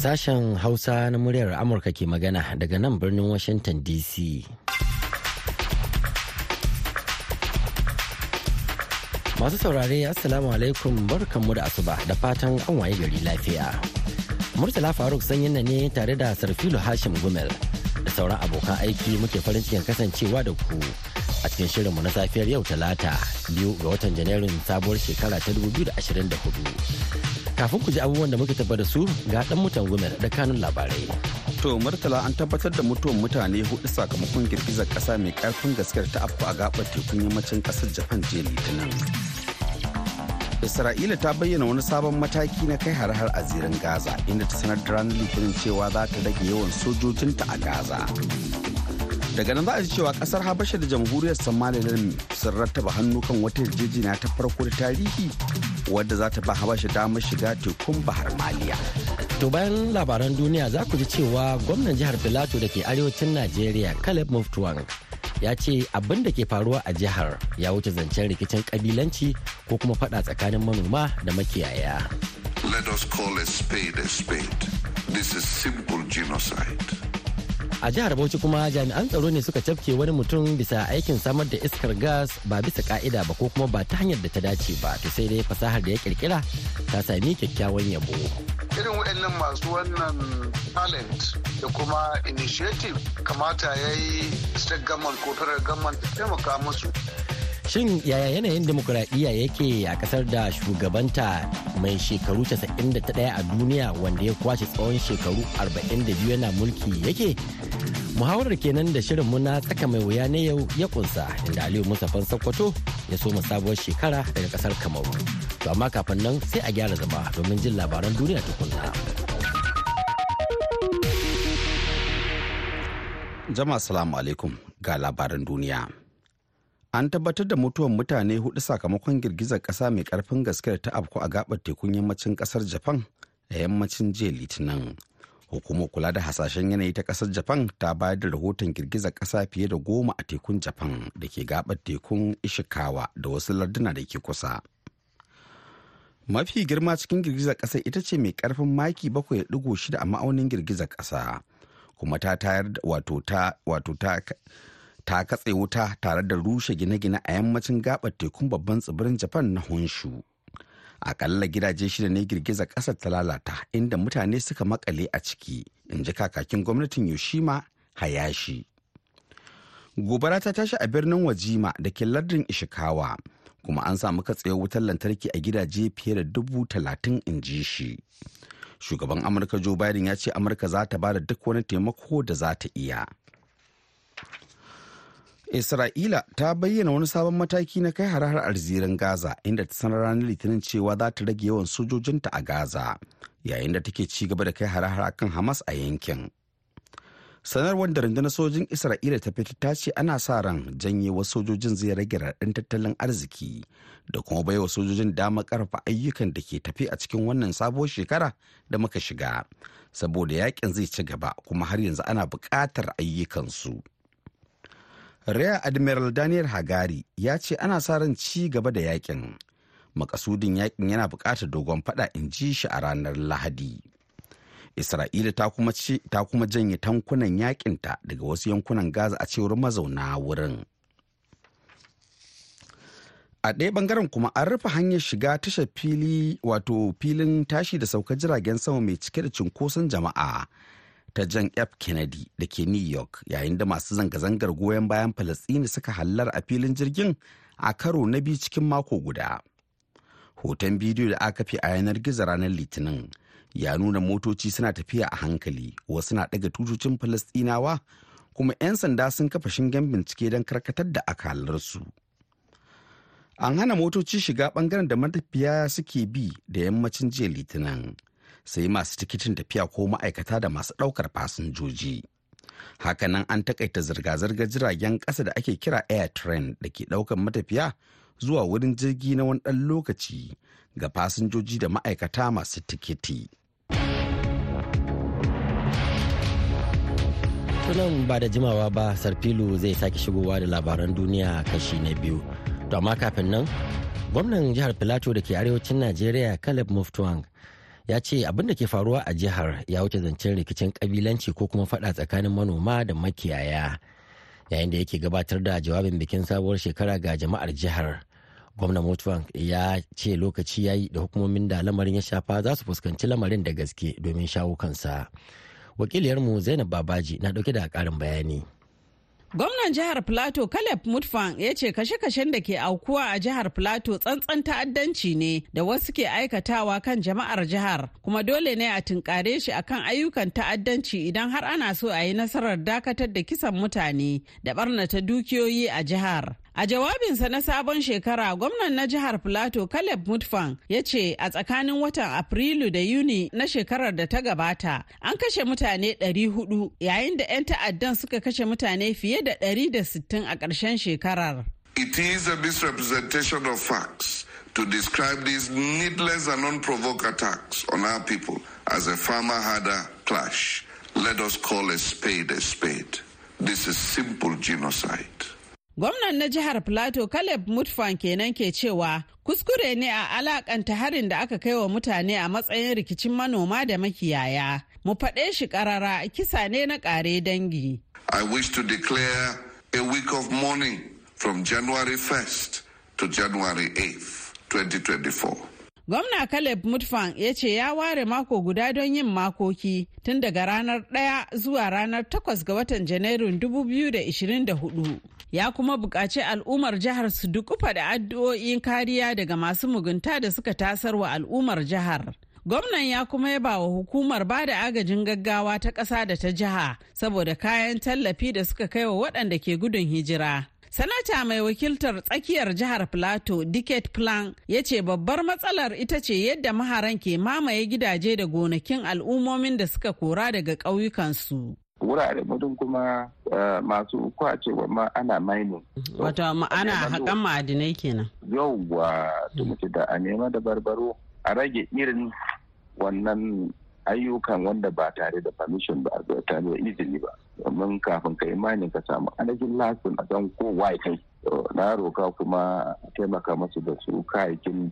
Sashen Hausa na muryar Amurka ke magana daga nan birnin Washington DC. Masu saurare Assalamu alaikum barkanmu da asuba da fatan an waye gari lafiya. Murtala Faruk sanyin ne tare da Sarfilu Hashim Gumel da sauran abokan aiki muke farin cikin kasancewa da ku a cikin shirinmu na safiyar yau talata biyu ga watan Janairun sabuwar shekara ta 2024. Kafin ku ji abubuwan da muke da su ga dan mutan Gumel da kanun labarai. To Murtala an tabbatar da mutuwan mutane huɗu sakamakon girgizar kasa mai ƙarfin gaskiyar ta afku a gabar tekun yammacin ƙasar Japan jiya Litinin. Isra'ila ta bayyana wani sabon mataki na kai har-har a zirin Gaza inda ta sanar da ranar Litinin cewa za ta rage yawan sojojinta a Gaza. Daga nan za a ji cewa ƙasar Habasha da jamhuriyar Somaliland sun rattaba hannu kan wata yarjejeniya ta farko da tarihi wadda za ta ba Habasha damar shiga tekun Bahar Maliya. To bayan labaran duniya za ku ji cewa gwamnan jihar Filato da ke arewacin Najeriya Caleb Muftuwang ya ce abin da ke faruwa a jihar ya wuce zancen rikicin kabilanci ko kuma fada tsakanin manoma da makiyaya. Let us call a spade a spade. This is simple genocide. A jihar Bauchi kuma jami'an tsaro ne suka cafke wani mutum bisa aikin samar da iskar gas ba bisa ka'ida ba ko kuma ba ta hanyar da ta dace ba to sai dai fasahar da ya kirkira ta sami kyakkyawan yabo. irin waɗannan masu wannan talent da kuma initiative kamata ya yi state government ko federal government taimaka musu Shin yaya yanayin demokuraɗiyya yake a ƙasar da shugabanta mai shekaru 91 a duniya wanda ya kwashe tsawon shekaru 42 yana mulki yake? Muhawarar kenan da shirin muna tsaka mai wuya na yau ya kunsa inda Aliyu Mustapha Sokoto ya soma sabuwar shekara daga ƙasar Kamaru. To amma kafin nan sai a gyara zama domin jin labaran duniya tukunna. Jama'a salamu alaikum ga labaran duniya. An tabbatar da mutuwan mutane huɗu sakamakon girgizar kasa mai ƙarfin gaskiyar ta afku a gabar tekun yammacin ƙasar Japan a yammacin jiya Litinin. Hukumar kula da hasashen yanayi ta ƙasar Japan ta bayar da rahoton girgizar kasa fiye da goma a tekun Japan da ke gabar tekun Ishikawa da wasu larduna da ke kusa. Mafi girma cikin girgizar kasa ita ce mai ƙarfin maki 7.6 a ma'aunin girgizar kasa. kuma ta tayar da wato ta ta katse wuta tare da rushe gine-gine a yammacin gabar tekun babban tsibirin japan na honshu. Akalla gidaje shida ne girgizar ƙasar ta lalata inda mutane suka makale a ciki in ji kakakin gwamnatin yoshima hayashi. Gobara ta tashi a birnin wajima da ke lardin ishikawa kuma an samu katsewar wutar lantarki a gidaje fiye da dubu talatin in ji shi. Shugaban amurka joe biden ya ce amurka za ta ba da duk wani taimako da za ta iya. Isra'ila ta bayyana wani sabon mataki na kai har a zirin gaza inda ta sanar ranar litinin cewa za ta rage yawan sojojinta a gaza yayin da take ci gaba da kai har kan hamas a yankin. Sanarwar da rundunar sojin isra'ila ta fita ta ce ana sa ran janye wasu sojojin zai rage raɗin tattalin arziki da kuma baiwa sojojin damar karfa ayyukan da ke tafi a cikin wannan sabuwar shekara da muka shiga saboda yaƙin zai ci gaba kuma har yanzu ana buƙatar ayyukansu. Rear admiral daniel hagari ya ce ana sa ran ci gaba da yaƙin. Makasudin yaƙin yana buƙatar dogon fada in ji shi a ranar lahadi. Isra'ila ta kuma ta kuma janye tankunan yakinta daga wasu yankunan Gaza a cewar mazauna wurin. A ɗaya ɓangaren kuma an rufe hanyar shiga tashar fili wato filin tashi da saukar jiragen sama mai cike da cunkoson jama'a. Ta John F. Kennedy da ke New York yayin da masu zanga-zangar goyon bayan Falasɗini suka hallar a filin jirgin a karo na biyu cikin mako guda. Hoton bidiyo da aka fi a yanar gizo ranar Litinin ya nuna motoci suna tafiya a hankali wasu na daga tutocin falastinawa kuma 'yan sanda sun kafa shingen bincike don karkatar da akalarsu an hana motoci shiga ɓangaren da matafiya suke bi da yammacin jiya litinin sai masu tikitin tafiya ko ma'aikata da masu ɗaukar fasinjoji haka nan an takaita zirga-zirgar jiragen ƙasa da ake kira air train da ke ɗaukar matafiya zuwa wurin jirgi na wani ɗan lokaci ga fasinjoji da ma'aikata masu tikiti. Tunan ba da jimawa ba Sarfilu zai sake shigowa da labaran duniya kashi na biyu. To amma kafin nan, gwamnan jihar Filato da ke arewacin Najeriya Caleb Muftuang ya ce abin da ke faruwa a jihar ya wuce zancen rikicin kabilanci ko kuma fada tsakanin manoma da makiyaya yayin da yake gabatar da jawabin bikin sabuwar shekara ga jama'ar jihar. Gwamnan mutuwan ya ce lokaci ya yi da hukumomin da lamarin ya shafa za su fuskanci lamarin da gaske domin shawo kansa. Wakiliyarmu zainab babaji na ɗauke da karin bayani. Gwamnan jihar Plateau Caleb Mutfang ya ce kashe-kashen da ke aukuwa a jihar Plateau tsantsan ta'addanci ne da wasu ke aikatawa kan jama'ar jihar kuma dole ne a tunkare shi akan ayyukan ta'addanci idan har ana so a yi nasarar dakatar da kisan mutane da barnata dukiyoyi a jihar. A jawabinsa na sabon shekara, gwamnan na jihar Plateau Caleb Mutfang ya ce a tsakanin watan Afrilu da Yuni na shekarar da ta gabata an kashe mutane 400 yayin da 'yan ta'addan suka kashe mutane fiye da 160 a ƙarshen shekarar. It is a misrepresentation of facts to describe these needless and unprovoked attacks on our people as a farmer-herder clash. Let us call a spade a spade. This is simple genocide. Gwamnan na jihar Plateau Caleb Mutfan kenan ke cewa kuskure ne a alakanta harin da aka kai wa mutane a matsayin rikicin manoma da makiyaya. Mu faɗe shi ƙarara kisa ne na ƙare dangi. I wish to declare a week of mourning from January 1st to January 8th, 2024. Gwamna Caleb Mutfan ya ce ya ware mako guda don yin makoki tun daga ranar 1 zuwa ranar 8 ga watan Janairun 2024. Ya kuma buƙaci al'ummar jihar su dukufa da addu'o'in kariya daga masu mugunta da suka tasar wa al'ummar jihar. Gwamnan ya kuma yaba wa hukumar ba da agajin gaggawa ta ƙasa da ta jiha saboda kayan tallafi da suka kai wa waɗanda ke gudun hijira. Sanata mai wakiltar tsakiyar jihar Plateau, Dicket Plan, ya ce babbar matsalar ita ce yadda maharan ke mamaye gidaje da gonakin al'ummomin da suka kora daga ƙauyukansu. wurare mutum kuma masu kwacewa ma ana mining. Wato ana haƙan ma'adinai kenan. Yauwa tumuci da a nema da barbaro a rage irin wannan ayyukan wanda ba tare da permission ba a tare da izini ba. Domin kafin ka imani ka samu anajin lasin a san ko wai kai. Na roka kuma taimaka masu da su kayakin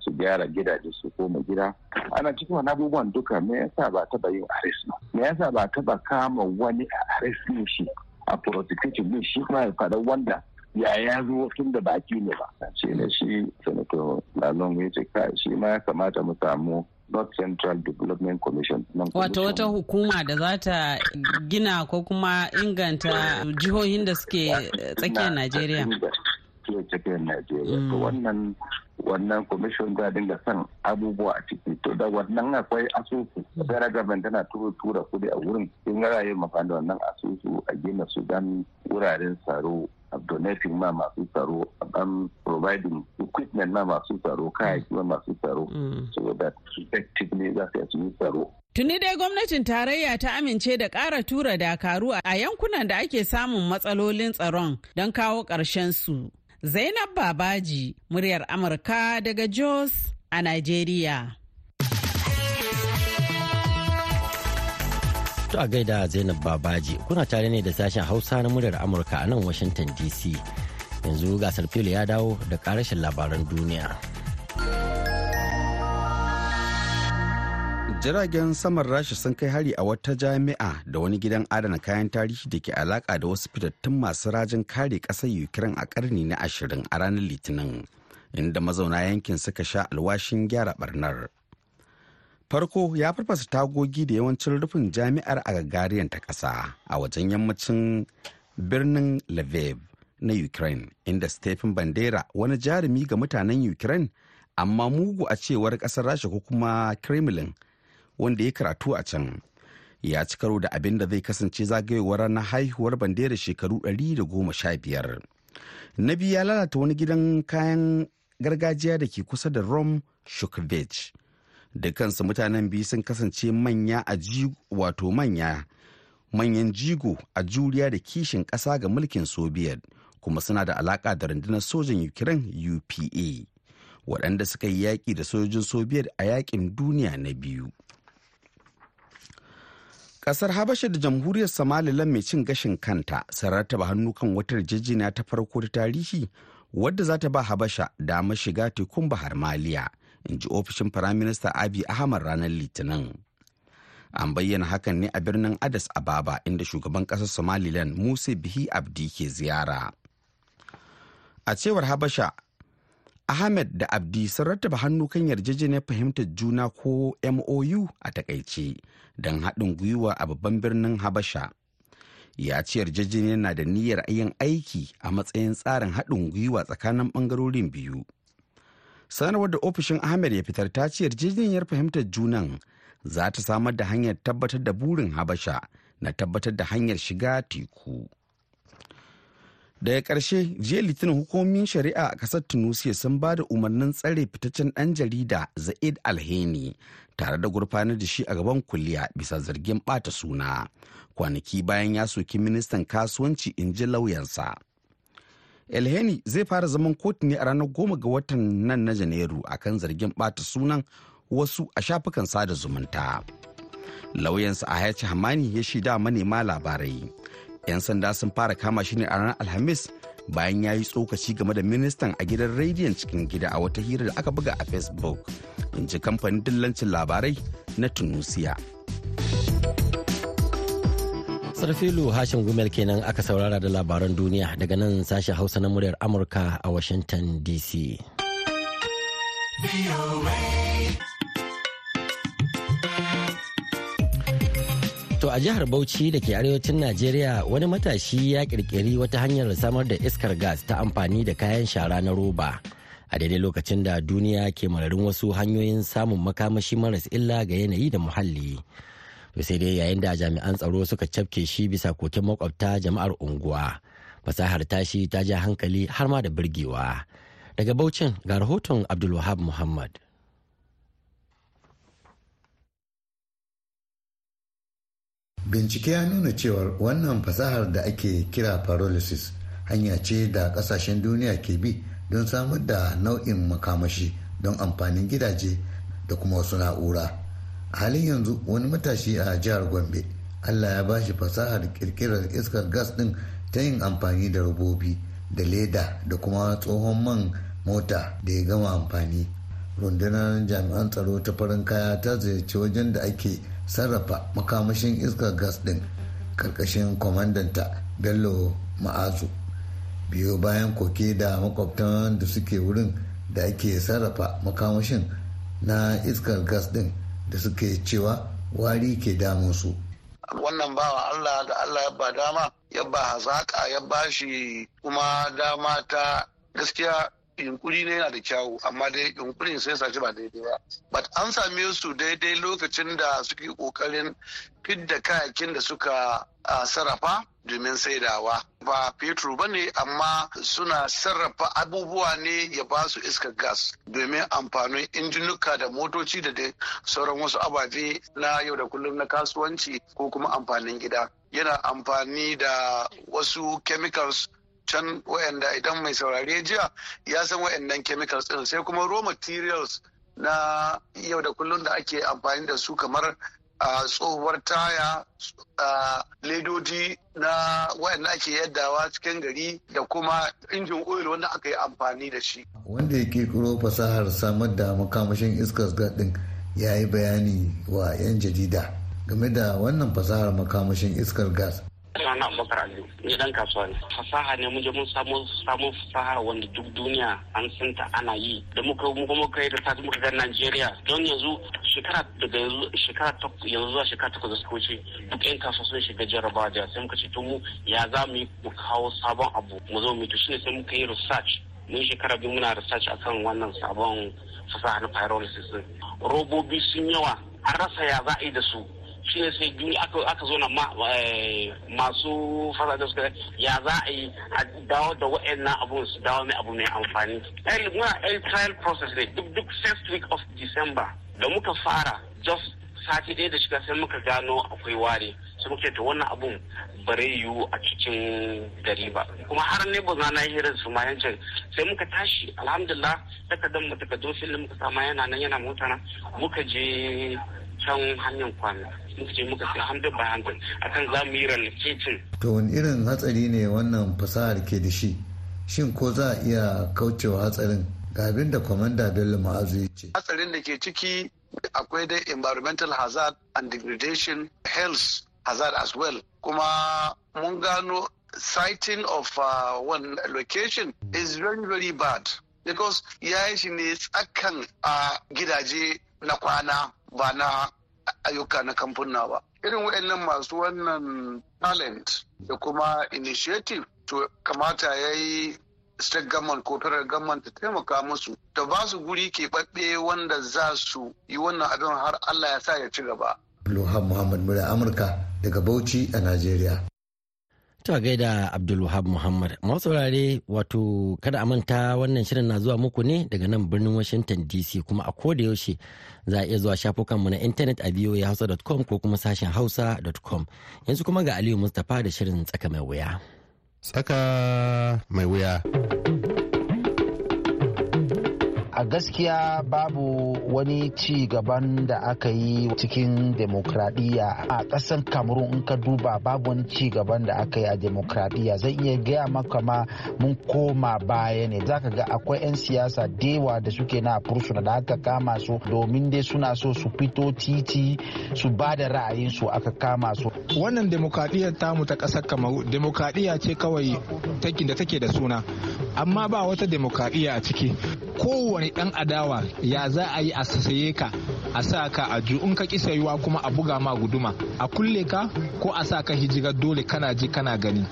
su gyara gidaje su koma gida. Ana cikin wani abubuwan duka me yasa ba taba yin arrest ba? Me yasa ba taba kama wani a arrest ne shi a prosecution ne shi kuma ya faɗa wanda ya ya zo tun da baki ne ba? Shi ne shi senator lalong ya ce shi ma ya kamata mu samu North Central Development Commission. Wato wata hukuma da za ta gina ko kuma inganta jihohin da suke tsakiyar Najeriya. Tsakiyar Najeriya. Wannan wannan commission za dinga son abubuwa a ciki. To da wannan akwai asusu. Federal government tana tura tura kuɗi a wurin. In rayu mafani da wannan asusu a gina sudan wuraren tsaro. Donating ma masu tsaro an providing equipment ma masu tsaro kayayyaki ma masu tsaro so that effectively za su yi tsaro Tuni dai gwamnatin tarayya ta amince da ƙara tura dakaru a yankunan da ake samun matsalolin tsaron don kawo ƙarshen su. Zainab Babaji, muryar Amurka daga Jos a Najeriya. To a gaida Zainab Babaji, kuna tare ne da sashen Hausa na muryar Amurka a nan Washington DC. Yanzu gasar filo ya dawo da karashin labaran duniya. Jiragen saman Rasha sun kai hari a wata jami'a da wani gidan adana kayan tarihi da ke alaka da wasu fitattun masu rajin kare ƙasar Ukraine a ƙarni na ashirin a ranar Litinin, inda mazauna yankin suka sha alwashin gyara barnar. Farko ya farfasa tagogi da yawancin rufin jami'ar a gagariyan ta ƙasa a wajen yammacin birnin lviv na ukraine inda stephen bandera wani jarumi ga mutanen ukraine amma mugu a cewar ƙasar rasha ko kuma kremlin wanda ya karatu a can. Ya ci karo da abin da zai kasance zagayowar na haihuwar bandera shekaru 115 na biyu ya lalata wani gidan kayan gargajiya da ke kusa da rom shukovich dukansu mutanen biyu sun kasance manya a wato manya. Manyan jigo a juriya da kishin ƙasa ga mulkin soviet kuma suna da alaƙa da rundunar sojan ukraine upa waɗanda suka yi yaƙi da sojojin soviet a yaƙin duniya na biyu. Ƙasar habasha da jamhuriyar somaliland mai cin gashin kanta sun rattaba hannu kan wata yarjejeniya ta farko ta tarihi wadda za ta ba habasha damar shiga tekun bahar maliya. In ji ofishin firaminista abi ahmad ranar litinin. An bayyana hakan ne a birnin addis ababa inda shugaban ƙasar somaliland musa bihi abdi ke ziyara. A cewar habasha ahmed da abdi sun rattaba hannu kan yarjejeniyar fahimtar juna ko mou a taƙaice don haɗin gwiwa a babban birnin habasha. Ya ce yarjejeniyar na da niyyar yin aiki a matsayin tsarin haɗin gwiwa tsakanin ɓangarorin biyu. Sanarwar da ofishin ahmed ya fitar ta ce yarjejeniyar fahimtar junan za ta samar da hanyar tabbatar da burin habasha na tabbatar da hanyar shiga teku. Daga ƙarshe jiya litinin hukumomin shari'a a ƙasar tunisia sun ba da umarnin tsare fitaccen ɗan jarida zaid alheni tare da gurfanar da shi a gaban kuliya bisa zargin ɓata suna. Kwanaki bayan ya soki ministan kasuwanci in ji lauyansa alheni zai fara zaman kotu ne a ranar goma ga watan nan na janairu akan zargin ɓata sunan wasu a shafukan sada zumunta. Lauyansa a hayaci hamani ya shaida manema labarai. 'yan sanda sun fara kama shi ne a ranar alhamis bayan ya yi tsokaci game da ministan a gidan rediyon cikin gida a wata hira da aka buga a facebook. In ji kamfanin dillancin labarai na tunisia. Sarfilu hashim gumel kenan aka saurara da labaran duniya daga nan sashen hausa na muryar amurka a washington dc To a jihar Bauchi da ke arewacin Najeriya wani matashi ya kirkiri wata hanyar samar da iskar gas ta amfani da kayan shara na roba. A daidai lokacin da duniya ke mararin wasu hanyoyin samun makamashi maras illa ga yanayi da muhalli. To sai dai yayin da jami'an tsaro suka cafke shi bisa koken makwabta jama'ar unguwa. Fasahar tashi ta ja hankali har ma da birgewa. Daga Baucin ga rahoton Abdulwahab Muhammad. bincike ya nuna cewar wannan fasahar da ake kira pyrolysis hanya ce da ƙasashen duniya ke bi don samar da nau'in makamashi don amfanin gidaje da kuma wasu na'ura halin yanzu wani matashi a jihar gombe allah ya bashi fasahar kirkirar iskar gas din ta yin amfani da robobi da leda da kuma tsohon man mota da ya gama amfani. Rundunar jami'an tsaro ta farin kaya ta ziyarci wajen da ake sarrafa makamashin iskar gas din ƙarƙashin kwamandanta bello ma'azu. Biyo bayan koke da makwabtan da suke wurin da ake sarrafa makamashin na iskar gas din da suke cewa wari ke damunsu wannan bawa Allah da Allah ya ba dama ya ba hazaka ya ba shi kuma dama ta gaskiya yunkuri ne yana da kyawu amma dai yunkurin sai sace ba daidai ba. But an same su daidai lokacin da suke ƙoƙarin fidda kayakin da suka sarrafa domin saidawa. Ba fetur ba ne amma suna sarrafa abubuwa ne ya ba su iskar gas domin amfanin injinuka da motoci da dai sauran wasu ababe na yau da kullum na kasuwanci ko kuma amfanin gida. Yana amfani da wasu chemicals can wayanda idan mai saurare jiya ya san wayannan chemicals din sai kuma raw materials na yau da kullum da ake amfani da su kamar tsohuwar taya ledodi na wayanda ake yaddawa cikin gari da kuma injin oil wanda aka yi amfani da shi wanda ya kirkiro fasahar samar da makamashin iskar gas din ya yi bayani wa 'yan jarida game da wannan fasahar makamashin iskar gas Rana Abubakar Aliyu, ni dan kasuwa ne. Fasaha ne mun je mun samu samu fasaha wanda duk duniya an santa ana yi. Da muka muka muka yi da ta muka ga Najeriya don yanzu shekara daga shekara yanzu zuwa shekara takwas da suka wuce duk yan kasuwa sun shiga jarabawa da sai muka ce to mu ya za mu yi mu kawo sabon abu mu zo mu to shine sai muka yi research. Mun shekara biyu muna research akan wannan sabon fasaha na pyrolysis robobi sun yawa an rasa ya za a yi da su. Shi ne sai duniya aka zo na masu fasa da suka ya za a yi a dawo da wa'annan abun su dawo mai abu mai amfani. Muna a trial process ne duk duk first week of december da muka fara just sati ɗaya da shiga sai muka gano akwai ware sai muke ta wannan abun bare yiwu a cikin gari ba. Kuma har ne ba na hirar su ma yancin sai muka tashi alhamdulillah takardar mu takardun filin muka sama yana nan yana motana muka je can hanyar kwana. Muka je muka sai hundred by hundred akan za mu yi relocating. To wani irin hatsari ne wannan fasahar ke da shi? Shin ko za a iya kaucewa hatsarin? Ga abin da kwamanda bello ma'azu ya ce. Hatsarin da ke ciki akwai dai environmental hazard and degradation health hazard as well. Kuma mun gano sighting of uh, one location is very very bad. Because ya yi shi ne tsakan a gidaje na kwana. Ba na ayyuka na kamfuna ba irin waɗannan masu wannan talent da kuma initiative to kamata ya yi state government ko federal government ta taimaka musu ta ba su guri keɓaɓɓe wanda za su yi wannan abin har Allah ya sa ya ci gaba. Abdulwahab Muhammad Mura Amurka daga Bauchi a Najeriya. Ta gaida Abdulwahab Muhammad. Masu saurare wato kada a manta wannan shirin na zuwa muku ne daga nan birnin Washington DC kuma a koda yaushe za a iya zuwa shafukanmu na intanet a voahausa.com ko kuma sashen hausa.com. Yanzu kuma ga Aliyu Mustapha da shirin tsaka mai wuya. Tsaka mai wuya. A gaskiya babu wani ci gaban da aka yi cikin demokradiyya a ƙasan kamerun in ka duba babu wani ci gaban da aka yi a demokradiyya. Zan iya gaya maka ma mun koma baya ne. Zaka ga akwai 'yan siyasa dewa da suke na fursuna da aka kama su domin dai suna so su fito titi su ba da ra'ayinsu aka kama su. Wannan demokradiyyar tamu ta ƙasar kamaru demokradiyya ce kawai da take da suna. Amma ba wata demokradiyya a ciki. Kowane dan adawa ya za a yi a saye ka a sa ka a ju in ka ki sayuwa kuma a buga ma guduma a kulle ka ko a sa ka hijirar dole kana ji kana gani.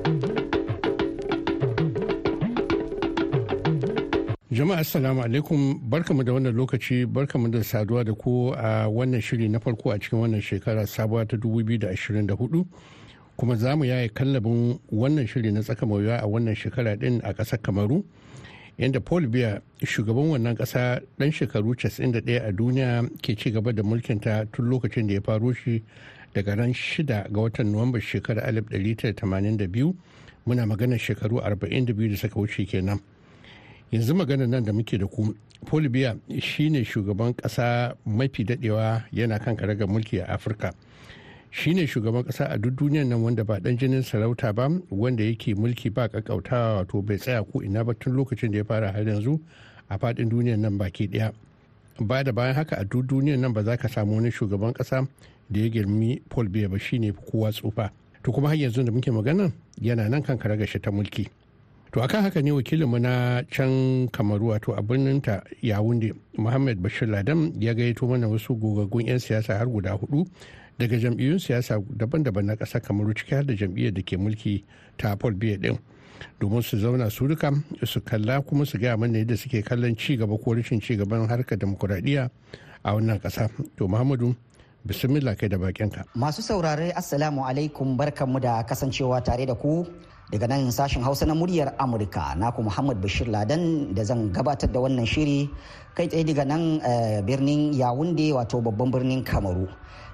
Jama'a assalamu alaikum barkamu da wannan lokaci barkamu da saduwa da ku a wannan shiri na farko a cikin wannan shekara sabuwa ta 2024 kuma za mu yaye kallabin wannan shiri na tsaka mawuya a wannan shekara din a ƙasar kamaru. Yadda paul biya shugaban wannan ƙasa ɗan shekaru 91 a duniya ke ci gaba da mulkinta tun lokacin da ya faro shi daga ran 6 ga watan nuwamba shekarar 1982 muna maganar shekaru 42 da suka wuce kenan. Yanzu magana nan da muke da ku paul biya shine shugaban ƙasa mafi daɗewa yana kan karagar mulki a afirka. Shine shugaban kasa a duk duniyar nan wanda ba dan jinin sarauta ba wanda yake mulki ba kakkautawa wato bai tsaya ko ina ba tun lokacin da ya fara har yanzu a faɗin duniyar nan baki ɗaya ba da bayan haka a duk duniyar nan ba za ka samu wani shugaban kasa da ya girmi paul biya ba shine kowa tsufa. To kuma har yanzu da muke magana yana nan kan karaga shi ta mulki. To akan haka ne wakilinmu na can kamaru wato a birnin ta yawunde muhammad bashir ladam ya gayyato mana wasu gogaggun 'yan siyasa har guda huɗu daga jam'iyyun siyasa daban-daban na ƙasa kamaru ciki har da jam'iyyar da ke mulki ta paul biya din domin su zauna su duka su kalla kuma su gaya mana yadda suke kallon ci gaba ko rashin ci gaban harkar demokuraɗiyya a wannan ƙasa. To muhammadu bismillah kai da bakinka masu saurare assalamu alaikum barkanmu da kasancewa tare da ku daga nan sashen hausa na muryar amurka. Naku muhammad bashir ladan da zan gabatar da wannan shiri kai tsaye daga nan birnin yawunde wato babban birnin kamaru.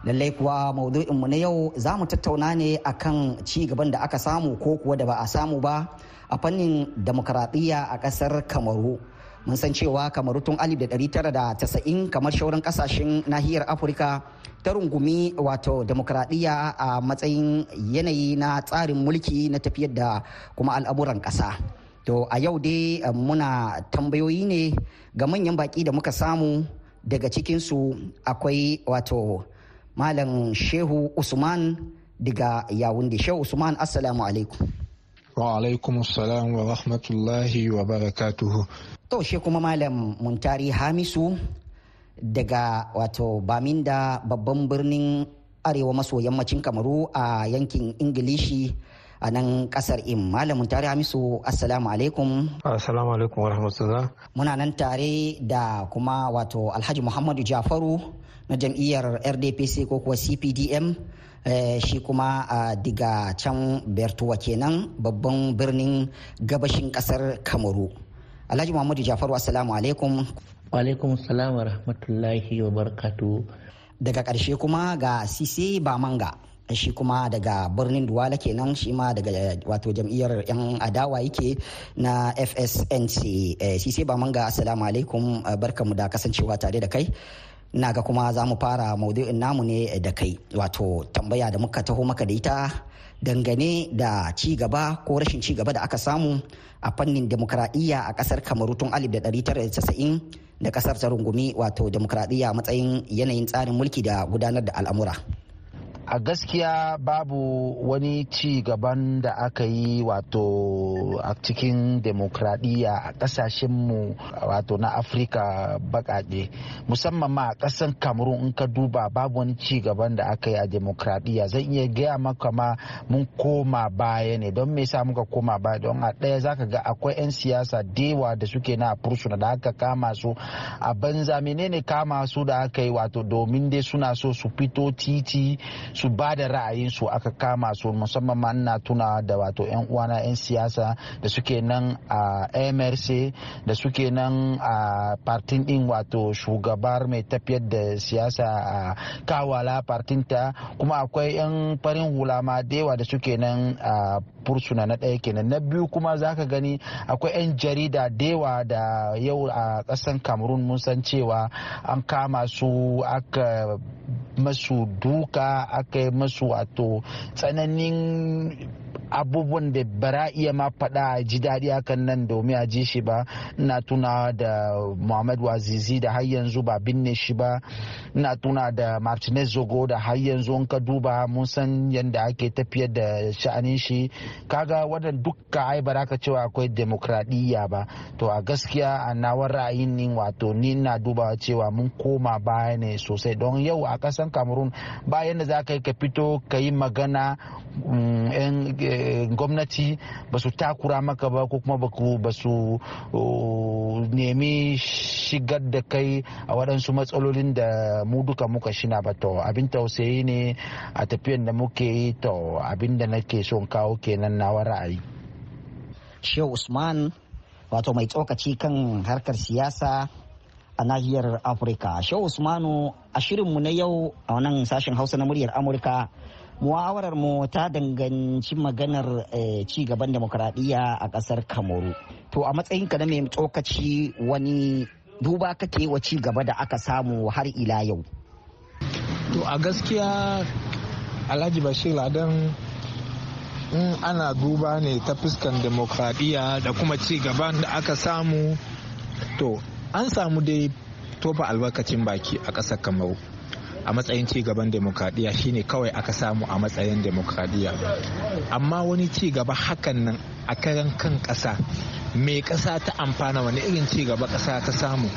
Lallai kuwa maudu'inmu na yau za mu tattauna ne akan ci gaban da aka samu ko kuwa da ba a samu ba a fannin demokaradiyya a ƙasar kamaru. Mun san cewa kamaru tun 1990 kamar shauran ƙasashen nahiyar afirka ta rungumi wato demokradiyya a matsayin yanayi na tsarin mulki na tafiyar da kuma al'amuran ƙasa. To a yau dai muna tambayoyi ne ga manyan baki da muka samu. Daga cikinsu akwai wato malam shehu usman daga yawunde shehu usman assalamu alaikum. Wa alaikum salam wa rahmatullahi wa barakatuhu. To she kuma malam muntari hamisu daga wato baminda babban birnin arewa maso yammacin kamaru a yankin ingilishi a nan ƙasar im. Malamin tare hamisu assalamu alaikum. Assalamu alaikum wa rahmatullah. Muna nan tare da kuma wato alhaji muhammadu jafaru na jam'iyyar rdpc ko kuwa cpdm eh, shi kuma diga can bertuwa kenan babban birnin gabashin ƙasar kamaru. Alhaji muhammadu jafaru assalamu alaikum. Alaikum salam wa rahmatullahi wa barakatu daga ƙarshe kuma ga sise bamanga shi kuma daga birnin duwala kenan shi ma daga wato jam'iyyar yan adawa yake na fsnc sise bamanga assalamu alaikum barkamu da kasancewa tare da kai. Na ga kuma za mu fara maudu'in namu ne da kai wato tambaya da muka taho maka da ita dangane da ci gaba ko rashin ci gaba da aka samu a fannin demokradiyya a ƙasar kamaru tun 1990 da ƙasar ta rungumi wato demokradiyya matsayin yanayin tsarin mulki da gudanar da al'amura. A gaskiya babu wani ci gaban da aka yi wato a cikin demokradiyya a kasashenmu wato na afirka bakake musamman ma a kasan cameroon in ka duba babu wani ci gaban da aka yi a demokradiyya. Zan iya gaya maka ma mun koma baya ne. Don me sa muka koma baya? Don a ɗaya zaka ga akwai 'yan siyasa dewa da suke na fursuna da aka kama su a banza. Menene kama su da aka yi? Wato domin dai suna so su fito titi su ba da ra'ayinsu aka kama su. Musamman ma ina tuna da wato 'yan uwana 'yan siyasa da suke nan a mrc da suke nan a partin din wato shugabar mai tafiyar da siyasa a kawala partinta kuma akwai 'yan farin hula ma da yawa da suke nan a fursuna na ɗaya kenan. Na biyu kuma zaka gani akwai 'yan jarida da yawa da yau a ƙasan cameroon mun san cewa an kama su aka masu duka aka yi masu wato tsananin abubuwan da bara iya ma faɗa ji daɗi hakan nan domin a ji shi ba. Ina tuna da muhammad wazizi da har yanzu ba binne shi ba. Ina tuna da martinez zogo da har yanzu in ka duba mun san yadda ake tafiyar da sha'anin shi. Kaga wadan dukka ai ba ka cewa akwai demokradiyya ba. To a gaskiya a nawar ra'ayin ni wato ni na duba cewa mun koma baya ne sosai. Don yau a kasan cameroon bayan da za ka yi ka fito ka yi magana yan gwamnati ba su takura maka ba ko kuma ba su nemi shigar da kai a waɗansu matsalolin da mu duka muka shina ba. To abin tausayi ne a tafiyan da muke yi. To abin da nake son kawo kenan nawa ra'ayi. Shehu usman wato mai tsokaci kan harkar siyasa a nahiyar afirka. Shehu usmanu a shirinmu na yau a wannan sashen hausa na muryar amurka muhawarar mu ta danganci maganar ci gaban demokuraɗiyya a ƙasar kamaru. To a matsayin ka na mai tsokaci wani duba kake wa ci gaba da aka samu har ila yau? To a gaskiya alhaji bashir ladan in ana duba ne ta fuskan demokradiyya da kuma ci gaban da aka samu to an samu dai tofa albarkacin baki a ƙasar kamaru. A matsayin ci gaban demokradiyya shine kawai aka samu a matsayin demokradiyya. Amma wani ci gaba hakan nan a karan kan ƙasa mai ƙasa ta amfana wani irin ci gaba ta samu?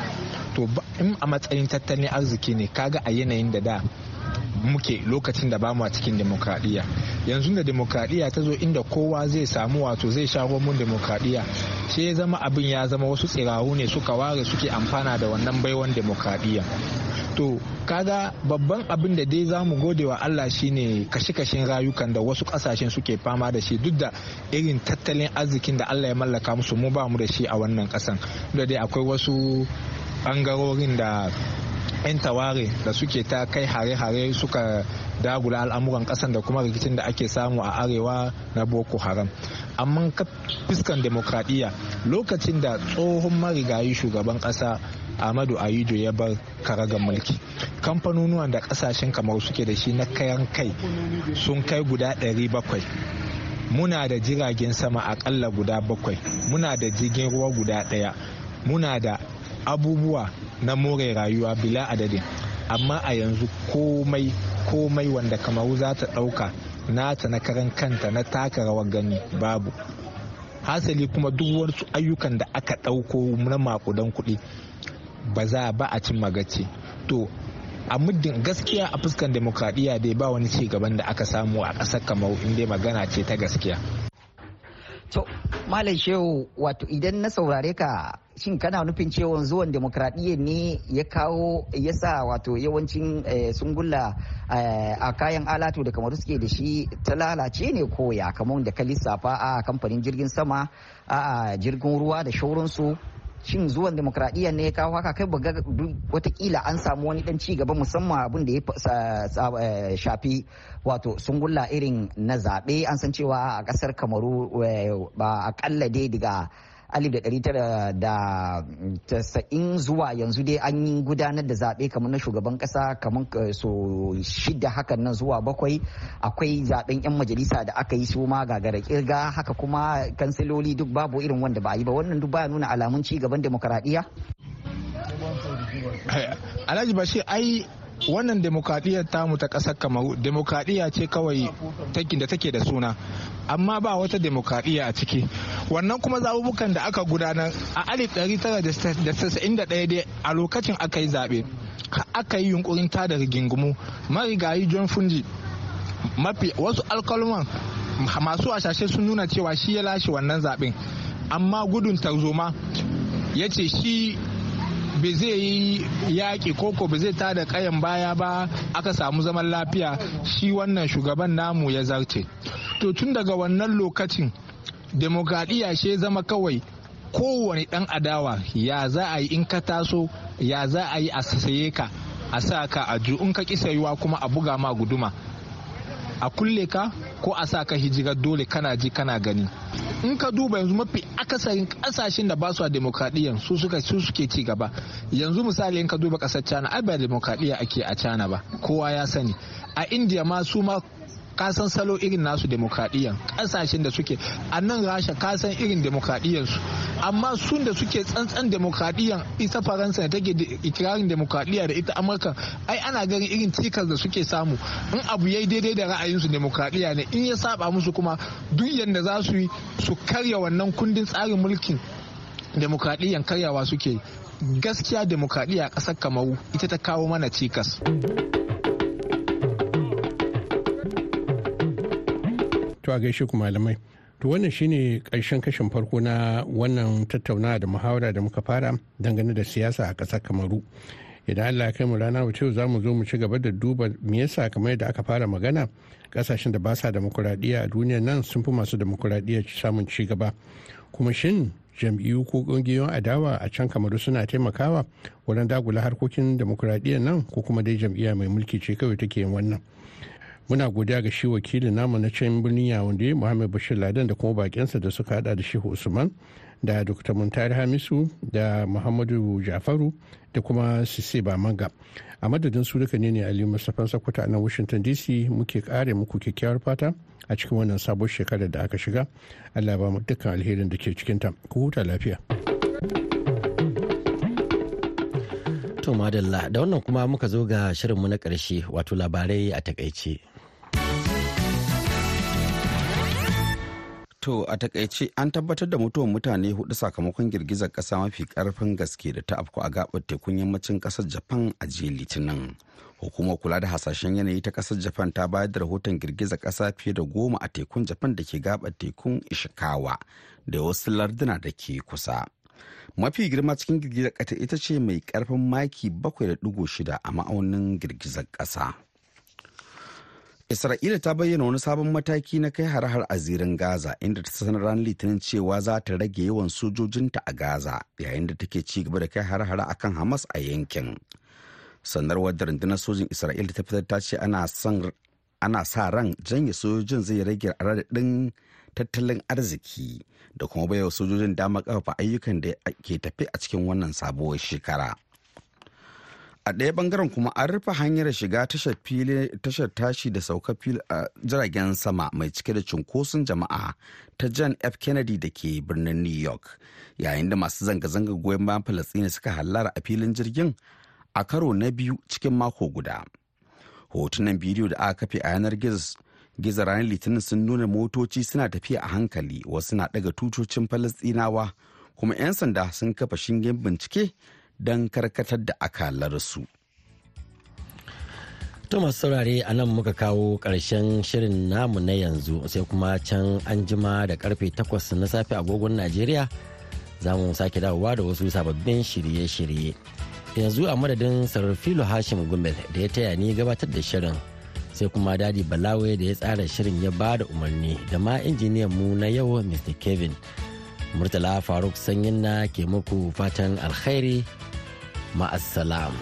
To in a matsayin tattalin arziki ne kaga a yanayin da da muke lokacin da ba mu a cikin demokradiyya. Yanzu da demokradiyya ta zo inda kowa zai samu wato zai sha mun demokradiyya sai ya zama abin ya zama wasu tsirahu ne suka ware suke amfana da wannan baiwan demokradiyya. To kaga babban abin da dai za mu gode wa Allah shine kashe-kashen rayukan da wasu ƙasashen suke fama da shi duk da irin tattalin arzikin da Allah ya mallaka musu mu ba mu da shi a wannan kasan da dai akwai wasu ɓangarorin da 'yan taware da suke ta kai hare-hare suka dagula al'amuran kasan da kuma rikicin da ake samu a arewa na boko haram amma fuskan demokradiyya lokacin da tsohon marigayi shugaban kasa Ahmadu Ayijo ya bar karagar mulki. Kamfanonuwan da ƙasashen kamar suke da shi na kayan kai sun kai guda 700. Muna da jiragen sama akalla guda bakwai. Muna da jirgin ruwa guda ɗaya. Muna da abubuwa na more rayuwa bila adadin. Amma a yanzu komai komai wanda kamaru za ta ɗauka nata na karan kanta na taka rawar gani babu. hasali kuma duk wasu ayyukan da aka ɗauko na makudan kuɗi ba za ba a cin magaci to a muddin gaskiya a fuskan demokradiyya dai ba wani ci gaban da aka samu a ƙasar kamar inda magana ce ta gaskiya to malam shehu wato idan na saurare ka shin kana nufin cewa zuwan demokradiyya ne ya kawo ya sa wato yawancin sungulla a kayan alatu da kamar suke da shi ta lalace ne ko ya? Kamar da ka lissafa a kamfanin jirgin sama a jirgin ruwa da shauransu. Shin zuwan demokradiyya ne ya kawo haka? Kai ba wataƙila an samu wani dan ci gaba musamman abin da ya shafi wato sungulla irin na zaɓe. An san cewa a ƙasar kamaru ba akalla dai daga 1990 zuwa yanzu dai an yi gudanar da zaɓe kamar na shugaban ƙasa kamar so shida hakan nan zuwa bakwai. Akwai zaɓen 'yan majalisa da aka yi su ma gagara ƙirga haka kuma kansiloli duk babu irin wanda ba a yi ba. Wannan duk baya nuna alamun ci gaban demokaradiyya. Alhaji bashir ai wannan demokradiyyar tamu ta ƙasar kamaru demokradiyya ce kawai da take da suna amma ba wata demokradiyya a ciki. Wannan kuma zabubukan da aka gudanar a 1991 dai a lokacin aka yi zaɓe aka yi yunkurin tada rigingimu. Marigayi john funji mafi wasu alkalman masu ashashe sun nuna cewa shi ya lashe wannan zaɓen amma gudun tarzoma ya ce shi bai zai yi yaƙi koko ba zai tada kayan baya ba aka samu zaman lafiya shi wannan shugaban namu ya zarce. To tun daga wannan lokacin demokradiyya shi zama kawai kowane ɗan adawa ya za a yi in ka taso ya za a yi a saye ka a sa ka a in ka kisa yiwa kuma a buga ma guduma. A kulle ka ko a sa ka hijirar dole kana ji kana gani. In ka duba yanzu mafi akasarin ƙasashen da ba su a demokradiyyar su suka su suke ci gaba. Yanzu misali in ka duba ƙasar china ai ba demokradiyya ake a china ba kowa ya sani. A india ma su ma kasan salo irin nasu demokradiyyar ƙasashen da suke. A nan rasha kasan irin demokradiyyar su amma sun da suke tsantsan demokradiyyar ita faransa da take ikirarin demokradiyya da ita amurka ai ana ganin irin cikas da suke samu. In abu yayi daidai da ra'ayinsu demokradiyya ne. In ya saba musu kuma duk yadda za su yi su karya wannan kundin tsarin mulkin demokradiyyan karyawa suke gaskiya demokradiyya a ƙasar kamaru ita ta kawo mana cikas. to a gaishe malamai. To wannan shine ƙarshen kashin farko na wannan tattaunawa da muhawara da muka fara dangane da siyasa a ƙasar kamaru. Idan allah kai mu rana wace za mu zo mu ci gaba da duba me yasa kamar yadda aka fara magana ƙasashen da ba sa demokuraɗiyya a duniyar nan sun fi masu demokuraɗiyya samun ci gaba. Kuma shin jam'iyyu ko ƙungiyoyin adawa a can kamaru suna taimakawa wurin dagula harkokin demokuraɗiyyar nan ko kuma dai jam'iyya mai mulki ce kawai take yin wannan? Muna godiya ga shi wakilin namu na can birnin yawunde muhammad bashir ladan da kuma bakinsa da suka hada da shehu usman da dr muntari hamisu da muhammadu jafaru da kuma sise bamanga. A madadin su duka ne ne ali mustapha sakwata a nan washington dc muke kare muku kyakkyawar fata a cikin wannan sabon shekarar da aka shiga. Allah ba mu dukkan alherin da ke cikinta. Ku huta lafiya. To madalla da wannan kuma muka zo ga shirinmu na ƙarshe wato labarai a taƙaice. To a taƙaice an tabbatar da mutuwar mutane huɗu sakamakon girgizar kasa mafi ƙarfin gaske da ta afku a gabar tekun yammacin ƙasar Japan a jiya Litinin. Hukumar kula da hasashen yanayi ta ƙasar Japan ta bayar da rahoton girgizar kasa fiye da goma a tekun Japan da ke gabar tekun Ishikawa da wasu larduna da ke kusa. Mafi girma cikin girgizar kasa ita ce mai ƙarfin maki 7.6 a ma'aunin girgizar kasa. Isra'ila ta bayyana wani sabon mataki na kai har-har a zirin Gaza inda ta sanar ranar Litinin cewa za ta rage yawan sojojinta a Gaza yayin da take ci gaba da kai har-har akan Hamas a yankin. Sanarwar da rundunar sojin Isra'ila ta fitar ta ce ana sa ran janye sojojin zai rage raɗaɗin tattalin arziki da kuma baiwa sojojin damar ƙarfafa ayyukan da ke tafi a cikin wannan sabuwar shekara. A ɗaya ɓangaren kuma an rufe hanyar shiga tashar tashi da sauka jiragen sama mai cike da cunkoson jama'a ta john f. Kennedy da ke birnin new york yayin da masu zanga-zanga goyon bayan falastina suka hallara a filin jirgin a karo na biyu cikin mako guda. Hotunan bidiyo da aka kafe a yanar gizo ranar litinin sun nuna motoci suna tafiya a hankali wasu na daga tutocin falastinawa kuma 'yan sanda sun kafa shingen bincike don karkatar da akalarsu. To masu saurare a nan muka kawo ƙarshen shirin namu na yanzu sai kuma can an jima da ƙarfe 8 na safe agogon Najeriya za mu sake dawowa da wasu sababbin shirye-shirye. Yanzu a madadin Sarfilo Hashim Gumel da ya taya ni gabatar da shirin sai kuma Dadi Balawe da ya tsara shirin ya ba da umarni da ma injiniyan mu na yau Mr. Kevin. Murtala Faruk Sanyin na ke muku fatan alkhairi ma'assalam.